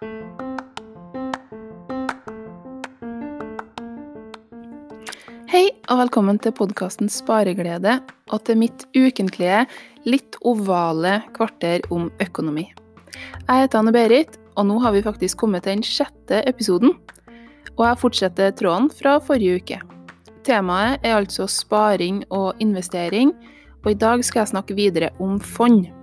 Hei, og velkommen til podkasten Spareglede, og til mitt ukentlige, litt ovale kvarter om økonomi. Jeg heter Anne-Berit, og nå har vi faktisk kommet til den sjette episoden. Og jeg fortsetter tråden fra forrige uke. Temaet er altså sparing og investering, og i dag skal jeg snakke videre om fond.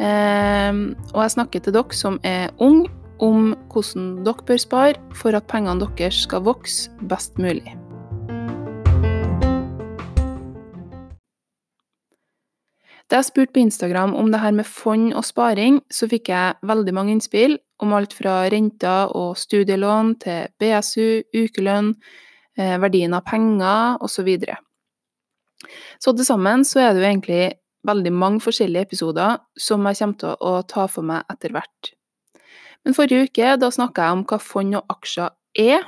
Ehm, og jeg snakker til dere som er unge, om hvordan dere bør spare for at pengene deres skal vokse best mulig. Da jeg spurte på Instagram om det her med fond og sparing, så fikk jeg veldig mange innspill om alt fra renter og studielån til BSU, ukelønn, eh, verdien av penger osv. Så, videre. så til sammen så er det jo egentlig veldig mange forskjellige episoder som jeg kommer til å ta for meg etter hvert. Men forrige uke da snakka jeg om hva fond og aksjer er,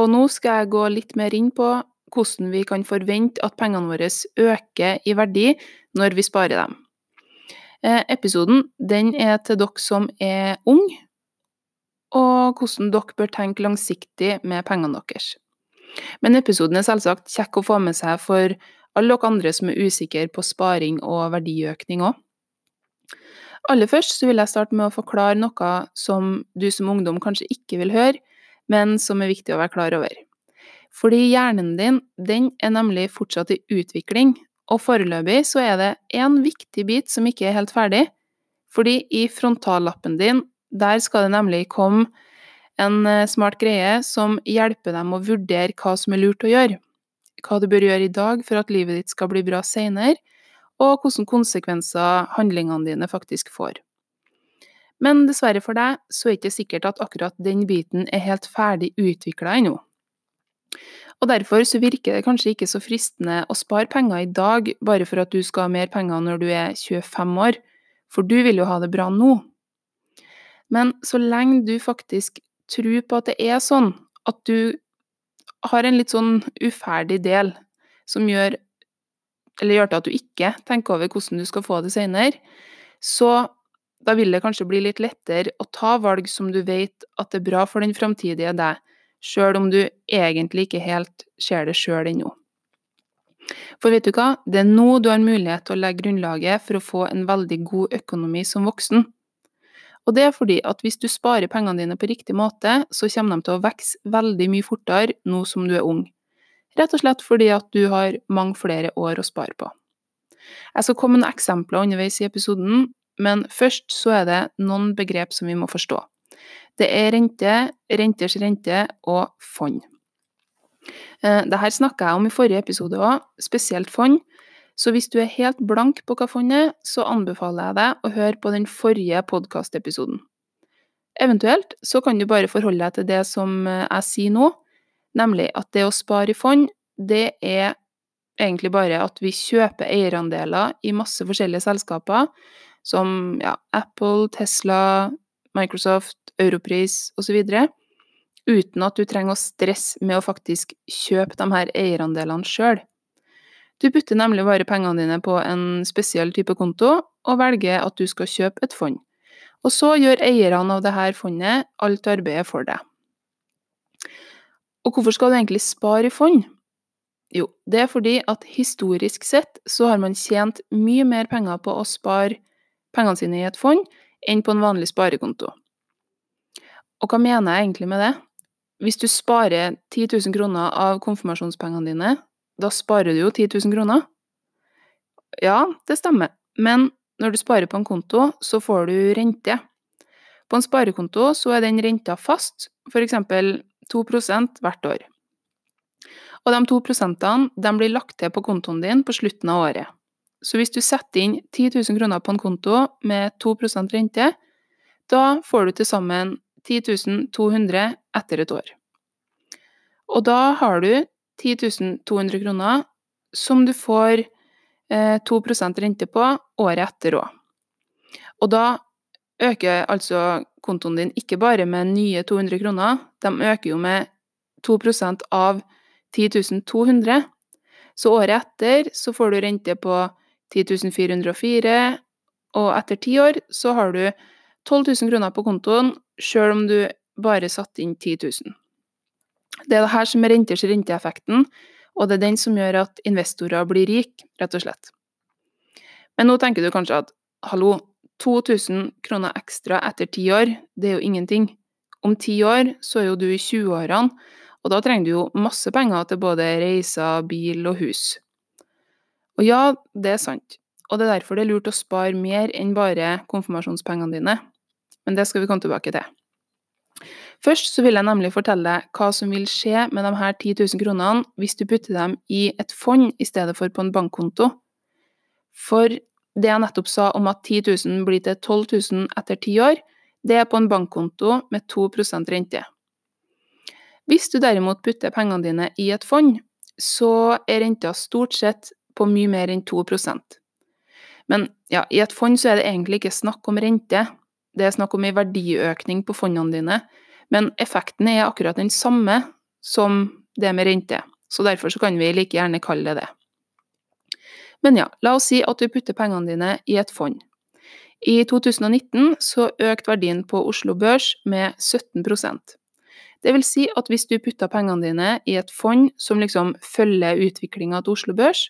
og nå skal jeg gå litt mer inn på hvordan vi kan forvente at pengene våre øker i verdi når vi sparer dem. Eh, episoden den er til dere som er unge, og hvordan dere bør tenke langsiktig med pengene deres. Men episoden er selvsagt kjekk å få med seg for alle dere andre som er usikre på sparing og verdiøkning òg. Aller først så vil jeg starte med å forklare noe som du som ungdom kanskje ikke vil høre, men som er viktig å være klar over. Fordi hjernen din, den er nemlig fortsatt i utvikling, og foreløpig så er det én viktig bit som ikke er helt ferdig. Fordi i frontallappen din, der skal det nemlig komme en eh, smart greie som hjelper dem å vurdere hva som er lurt å gjøre. Hva du bør gjøre i dag for at livet ditt skal bli bra seinere, og hvilke konsekvenser handlingene dine faktisk får. Men dessverre for deg så er det ikke sikkert at akkurat den biten er helt ferdig utvikla ennå. Og derfor så virker det kanskje ikke så fristende å spare penger i dag bare for at du skal ha mer penger når du er 25 år, for du vil jo ha det bra nå. Men så lenge du faktisk tror på at det er sånn, at du har en litt sånn uferdig del som gjør eller gjør til at du ikke tenker over hvordan du skal få det senere, så da vil det kanskje bli litt lettere å ta valg som du vet at det er bra for den framtidige deg, sjøl om du egentlig ikke helt ser det sjøl ennå. For vet du hva, det er nå du har mulighet til å legge grunnlaget for å få en veldig god økonomi som voksen. Og det er fordi at hvis du sparer pengene dine på riktig måte, så kommer de til å vokse veldig mye fortere nå som du er ung. Rett og slett fordi at du har mange flere år å spare på. Jeg skal komme med noen eksempler underveis i episoden, men først så er det noen begrep som vi må forstå. Det er rente, renters rente og fond. Eh, Dette snakka jeg om i forrige episode òg, spesielt fond. Så hvis du er helt blank på hva fond er, så anbefaler jeg deg å høre på den forrige podkastepisoden. Eventuelt så kan du bare forholde deg til det som eh, jeg sier nå, nemlig at det å spare i fond, det er egentlig bare at vi kjøper eierandeler i masse forskjellige selskaper, som ja, Apple, Tesla, Microsoft, Europris osv., uten at du trenger å stresse med å faktisk kjøpe de her eierandelene sjøl. Du putter nemlig bare pengene dine på en spesiell type konto, og velger at du skal kjøpe et fond. Og så gjør eierne av dette fondet alt arbeidet for deg. Og hvorfor skal du egentlig spare i fond? Jo, det er fordi at historisk sett så har man tjent mye mer penger på å spare pengene sine i et fond enn på en vanlig sparekonto. Og hva mener jeg egentlig med det? Hvis du sparer 10 000 kroner av konfirmasjonspengene dine, da sparer du jo 10 000 kroner. Ja, det stemmer, men når du sparer på en konto, så får du rente. På en sparekonto så er den renta fast, eksempel 2% hvert år. Og de 2 prosentene de blir lagt til på kontoen din på slutten av året. Så hvis du setter inn 10 000 kroner på en konto med 2% rente, da får du til sammen 10 200 etter et år. Og da har du 10 200 kroner som du får eh, 2% rente på året etter òg. Og da øker altså kontoen din ikke bare med nye 200 kroner, de øker jo med 2% av 10 200. Så året etter så får du rente på 10 404, og etter ti år så har du 12 000 kroner på kontoen sjøl om du bare satte inn 10 000. Det er det her som er renters renteeffekten, og det er den som gjør at investorer blir rike, rett og slett. Men nå tenker du kanskje at hallo, 2000 kroner ekstra etter ti år, det er jo ingenting. Om ti år så er jo du i 20-årene, og da trenger du jo masse penger til både reiser, bil og hus. Og ja, det er sant, og det er derfor det er lurt å spare mer enn bare konfirmasjonspengene dine. Men det skal vi komme tilbake til. Først så vil jeg nemlig fortelle deg hva som vil skje med de her 10 000 kronene hvis du putter dem i et fond i stedet for på en bankkonto. For det jeg nettopp sa om at 10 000 blir til 12 000 etter ti år, det er på en bankkonto med 2% rente. Hvis du derimot putter pengene dine i et fond, så er renta stort sett på mye mer enn 2% Men ja, i et fond så er det egentlig ikke snakk om rente, det er snakk om en verdiøkning på fondene dine, men effekten er akkurat den samme som det med rente, så derfor så kan vi like gjerne kalle det det. Men ja, la oss si at du putter pengene dine i et fond. I 2019 så økte verdien på Oslo Børs med 17% Det vil si at hvis du putter pengene dine i et fond som liksom følger utviklinga til Oslo Børs,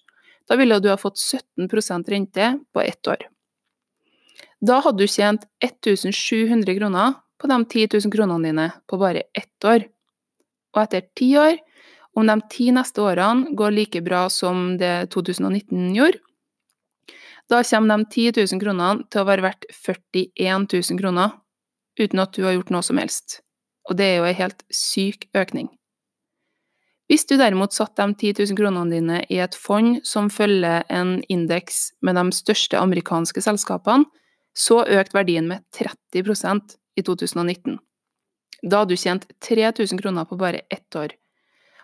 da ville du ha fått 17% rente på ett år. Da hadde du tjent 1700 kroner på de 10 000 kronene dine på bare ett år. Og etter ti år, om de ti neste årene går like bra som det 2019 gjorde, da kommer de 10 000 kronene til å være verdt 41 000 kroner, uten at du har gjort noe som helst. Og det er jo en helt syk økning. Hvis du derimot satte de 10 000 kronene dine i et fond som følger en indeks med de største amerikanske selskapene, så økte verdien med 30 i 2019. Da hadde du tjent 3000 kroner på bare ett år.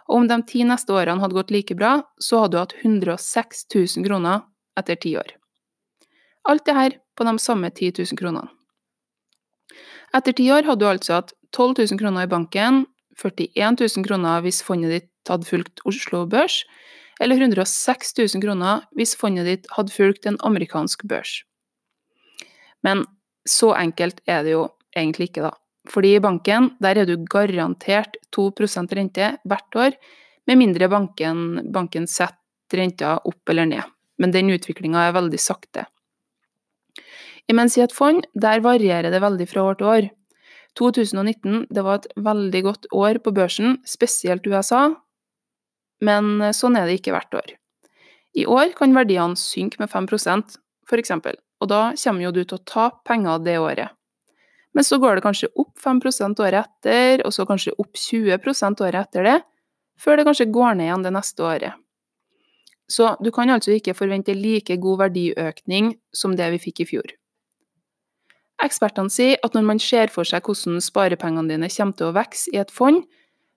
Og om de ti neste årene hadde gått like bra, så hadde du hatt 106 000 kroner etter ti år. Alt det her på de samme 10 000 kronene. Etter ti år hadde du altså hatt 12 000 kroner i banken, 41 000 kroner hvis fondet ditt hadde fulgt Oslo Børs, eller 106 000 kroner hvis fondet ditt hadde fulgt en amerikansk børs. Men så enkelt er det jo egentlig ikke, da. Fordi i banken, der er du garantert 2% rente hvert år, med mindre banken, banken setter renta opp eller ned. Men den utviklinga er veldig sakte. Imens i et fond, der varierer det veldig fra år til år. 2019 det var et veldig godt år på børsen, spesielt USA, men sånn er det ikke hvert år. I år kan verdiene synke med 5% for eksempel, og da kommer jo du til å tape penger det året. Men så går det kanskje opp 5% året etter, og så kanskje opp 20% året etter det, før det kanskje går ned igjen det neste året. Så du kan altså ikke forvente like god verdiøkning som det vi fikk i fjor. Ekspertene sier at når man ser for seg hvordan sparepengene dine kommer til å vokse i et fond,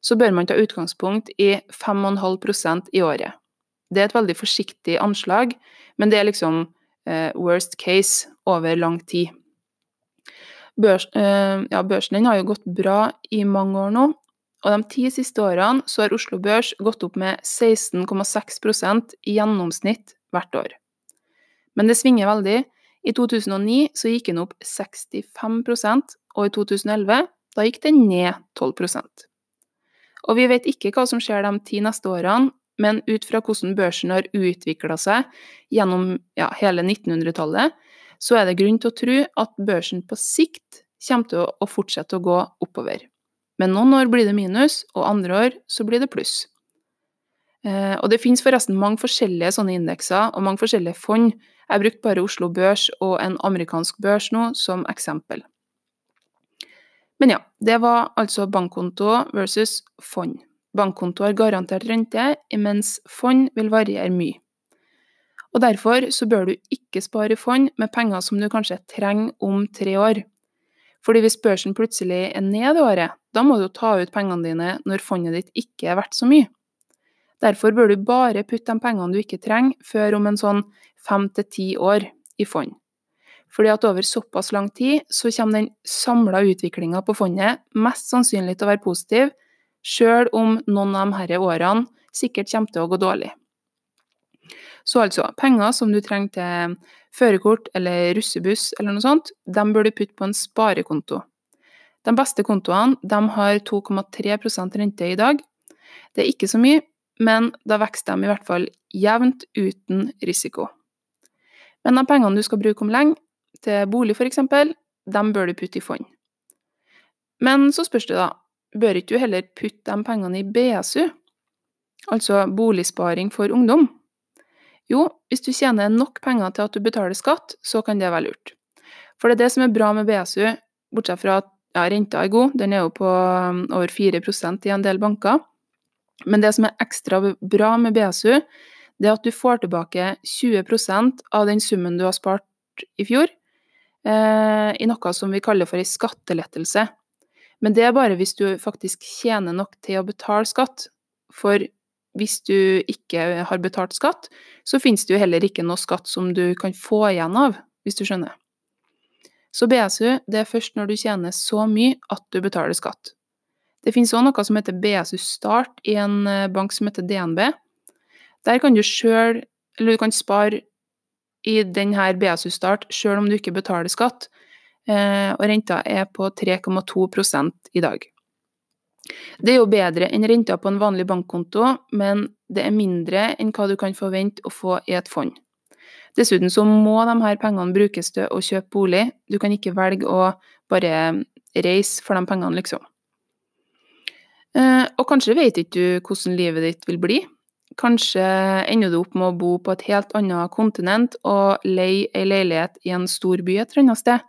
så bør man ta utgangspunkt i 5,5% i året. Det er et veldig forsiktig anslag, men det er liksom eh, worst case over lang tid. Børs, eh, ja, børsen den har jo gått bra i mange år nå, og de ti siste årene så har Oslo Børs gått opp med 16,6% i gjennomsnitt hvert år. Men det svinger veldig. I 2009 så gikk den opp 65% og i 2011 da gikk den ned 12% Og vi vet ikke hva som skjer de ti neste årene, men ut fra hvordan børsen har utvikla seg gjennom ja, hele 1900-tallet, så er det grunn til å tro at børsen på sikt kommer til å fortsette å gå oppover. Men noen år blir det minus, og andre år så blir det pluss. Eh, og det finnes forresten mange forskjellige sånne indekser og mange forskjellige fond. Jeg brukte bare Oslo Børs og en amerikansk børs nå som eksempel. Men ja, det var altså bankkonto versus fond. Bankkonto har garantert rente, mens fond vil variere mye. Og Derfor så bør du ikke spare fond med penger som du kanskje trenger om tre år. Fordi hvis børsen plutselig er ned i året, da må du ta ut pengene dine når fondet ditt ikke er verdt så mye. Derfor bør du bare putte de pengene du ikke trenger, før om en sånn fem til ti år i fond. Fordi at over såpass lang tid så kommer den samla utviklinga på fondet mest sannsynlig til å være positiv, sjøl om noen av disse årene sikkert kommer til å gå dårlig. Så altså, penger som du trenger til førerkort eller russebuss eller noe sånt, de bør du putte på en sparekonto. De beste kontoene de har 2,3 rente i dag. Det er ikke så mye, men da vokser de i hvert fall jevnt uten risiko. Men de pengene du skal bruke om lenge, til bolig f.eks., de bør du putte i fond. Men så spørs det, da, bør ikke du heller putte de pengene i BSU, altså boligsparing for ungdom? Jo, hvis du tjener nok penger til at du betaler skatt, så kan det være lurt. For det er det som er bra med BSU, bortsett fra at ja, renta er god, den er jo på um, over 4% i en del banker. Men det som er ekstra bra med BSU, det er at du får tilbake 20% av den summen du har spart i fjor, eh, i noe som vi kaller for ei skattelettelse. Men det er bare hvis du faktisk tjener nok til å betale skatt. For hvis du ikke har betalt skatt, så finnes det jo heller ikke noe skatt som du kan få igjen av, hvis du skjønner. Så BSU det er først når du tjener så mye at du betaler skatt. Det finnes òg noe som heter BSU Start i en eh, bank som heter DNB. Der kan du sjøl, eller du kan spare i denne BSU Start sjøl om du ikke betaler skatt, eh, og renta er på 3,2 i dag. Det er jo bedre enn renta på en vanlig bankkonto, men det er mindre enn hva du kan forvente å få i et fond. Dessuten så må de her pengene brukes til å kjøpe bolig, du kan ikke velge å bare reise for de pengene, liksom. Eh, og kanskje vet ikke du hvordan livet ditt vil bli. Kanskje ender du opp med å bo på et helt annet kontinent og leie ei leilighet i en stor by et eller annet sted.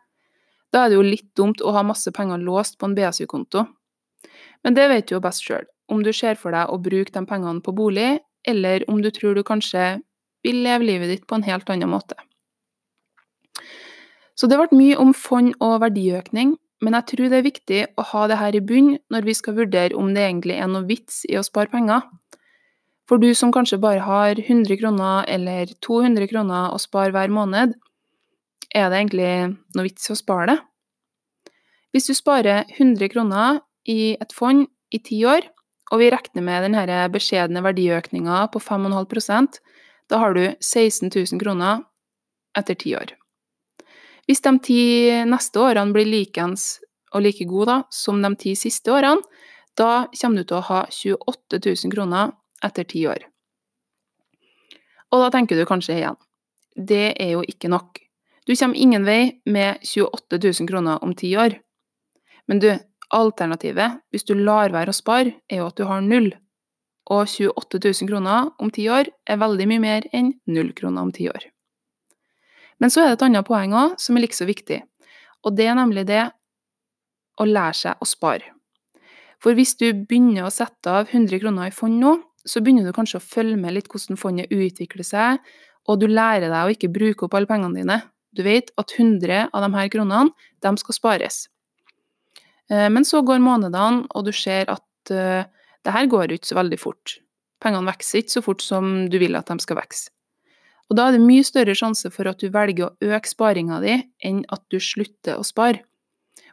Da er det jo litt dumt å ha masse penger låst på en BSU-konto. Men det vet du jo best sjøl, om du ser for deg å bruke de pengene på bolig, eller om du tror du kanskje vil leve livet ditt på en helt annen måte. Så det ble mye om fond og verdiøkning, men jeg tror det er viktig å ha det her i bunn når vi skal vurdere om det egentlig er noe vits i å spare penger. For du som kanskje bare har 100 kroner eller 200 kroner å spare hver måned, er det egentlig noe vits i å spare det? Hvis du sparer 100 kroner i et fond i ti år, og vi regner med denne beskjedne verdiøkninga på 5,5% da har du 16 000 kroner etter ti år. Hvis de ti neste årene blir likens og like gode da, som de ti siste årene, da kommer du til å ha 28 000 kroner etter ti år. Og da tenker du kanskje igjen, det er jo ikke nok. Du kommer ingen vei med 28 000 kroner om ti år. Men du, alternativet, hvis du lar være å spare, er jo at du har null. Og 28 000 kroner om ti år er veldig mye mer enn null kroner om ti år. Men så er det et annet poeng òg, som er like så viktig, og det er nemlig det å lære seg å spare. For hvis du begynner å sette av 100 kroner i fond nå, så begynner du kanskje å følge med litt hvordan fondet utvikler seg, og du lærer deg å ikke bruke opp alle pengene dine. Du vet at 100 av de her kronene, de skal spares. Eh, men så går månedene, og du ser at uh, det her går ikke så veldig fort. Pengene vokser ikke så fort som du vil at de skal vokse. Og da er det mye større sjanse for at du velger å øke sparinga di, enn at du slutter å spare.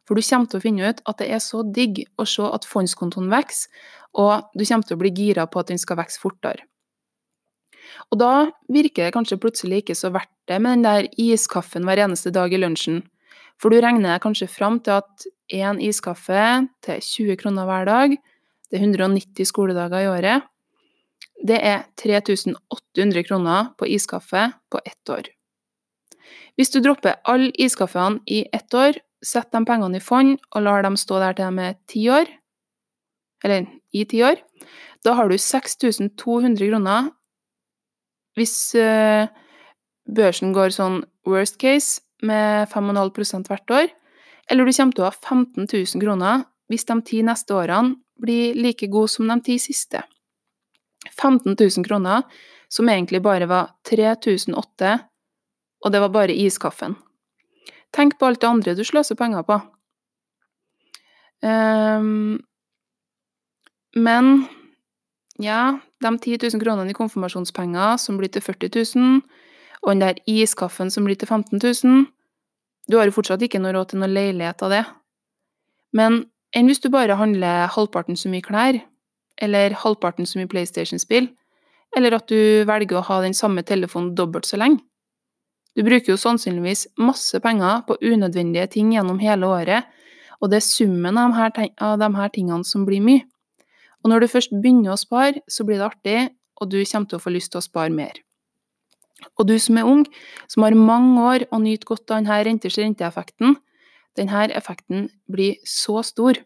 For du kommer til å finne ut at det er så digg å se at fondskontoen vokser, og du kommer til å bli gira på at den skal vokse fortere. Og da virker det kanskje plutselig ikke så verdt det med den der iskaffen hver eneste dag i lunsjen. For du regner kanskje fram til at én iskaffe til 20 kroner hver dag, det er 190 skoledager i året, det er 3800 kroner på iskaffe på ett år. Hvis du dropper alle iskaffene i ett år, sett de pengene i fond og lar dem stå der til de er ti år, eller i ti år, da har du 6200 kroner hvis uh, børsen går sånn worst case med 5,5% hvert år, eller du kommer til å ha 15 000 kroner hvis de ti neste årene blir like gode som de ti siste. 15 000 kroner, som egentlig bare var 3008, og det var bare iskaffen. Tenk på alt det andre du sløser penger på. Um, men ja, de 10 000 kronene i konfirmasjonspenger som blir til 40 000, og den der iskaffen som blir til 15 000 Du har jo fortsatt ikke noe råd til noen leilighet av det. Men enn hvis du bare handler halvparten så mye klær, eller halvparten så mye PlayStation-spill, eller at du velger å ha den samme telefonen dobbelt så lenge. Du bruker jo sannsynligvis masse penger på unødvendige ting gjennom hele året, Og det er summen av de, av de her tingene som blir mye. Og når du først begynner å spare, så blir det artig, og du kommer til å få lyst til å spare mer. Og du som er ung, som har mange år og nyter godt av denne renters-rente-effekten, denne effekten blir så stor.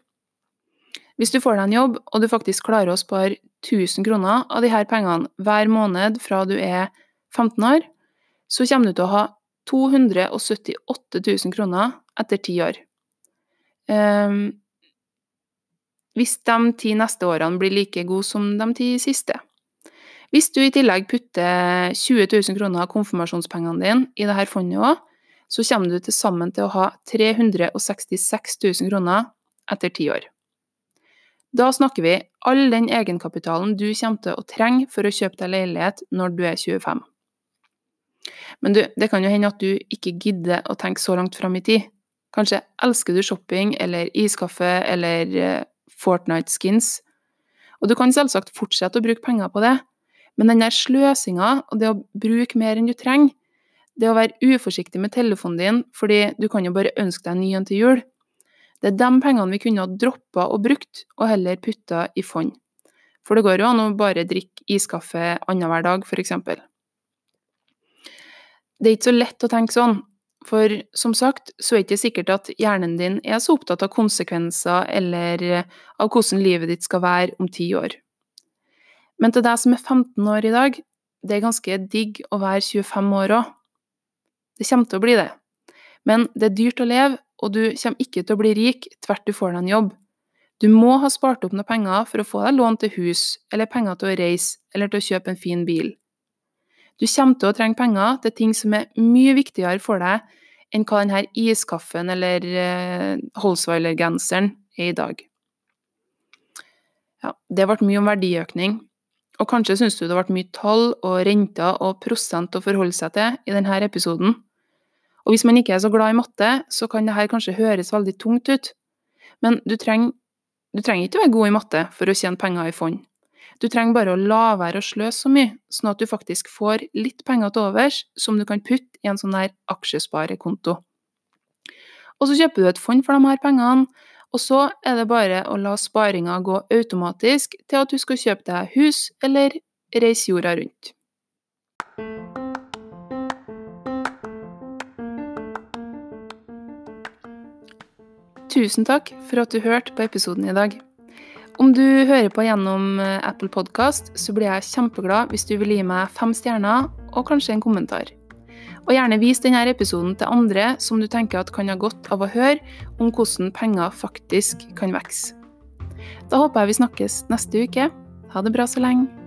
Hvis du får deg en jobb, og du faktisk klarer å spare 1000 kroner av disse pengene hver måned fra du er 15 år, så kommer du til å ha 278 000 kroner etter ti år. Um, hvis de ti neste årene blir like gode som de ti siste. Hvis du i tillegg putter 20 000 kroner av konfirmasjonspengene dine i dette fondet òg, så kommer du til sammen til å ha 366 000 kroner etter ti år. Da snakker vi all den egenkapitalen du kommer til å trenge for å kjøpe deg leilighet når du er 25. Men du, det kan jo hende at du ikke gidder å tenke så langt fram i tid. Kanskje elsker du shopping eller iskaffe eller eh, Fortnite-skins. Og du kan selvsagt fortsette å bruke penger på det, men den der sløsinga og det å bruke mer enn du trenger, det å være uforsiktig med telefonen din fordi du kan jo bare ønske deg en ny en til jul, det er de pengene vi kunne ha droppa og brukt, og heller putta i fond. For det går jo an å bare drikke iskaffe annenhver dag, f.eks. Det er ikke så lett å tenke sånn, for som sagt så er det ikke sikkert at hjernen din er så opptatt av konsekvenser eller av hvordan livet ditt skal være om ti år. Men til deg som er 15 år i dag, det er ganske digg å være 25 år òg. Det kommer til å bli det. Men det er dyrt å leve, og du kommer ikke til å bli rik tvert du får deg en jobb. Du må ha spart opp noen penger for å få deg lån til hus, eller penger til å reise, eller til å kjøpe en fin bil. Du kommer til å trenge penger til ting som er mye viktigere for deg enn hva denne iskaffen eller eh, Holsweiler-genseren er i dag. Ja, det ble mye om verdiøkning, og kanskje syns du det ble mye tall og renter og prosent å forholde seg til i denne episoden. Og hvis man ikke er så glad i matte, så kan dette kanskje høres veldig tungt ut. Men du trenger, du trenger ikke være god i matte for å tjene penger i fond. Du trenger bare å la være å sløse så mye, sånn at du faktisk får litt penger til overs som du kan putte i en sånn der aksjesparekonto. Og så kjøper du et fond for de her pengene, og så er det bare å la sparinga gå automatisk til at du skal kjøpe deg hus eller reise jorda rundt. Tusen takk for at du hørte på episoden i dag. Om du hører på gjennom eh, Apple Podkast, så blir jeg kjempeglad hvis du vil gi meg fem stjerner og kanskje en kommentar. Og gjerne vis denne episoden til andre som du tenker at kan ha godt av å høre om hvordan penger faktisk kan vokse. Da håper jeg vi snakkes neste uke. Ha det bra så lenge.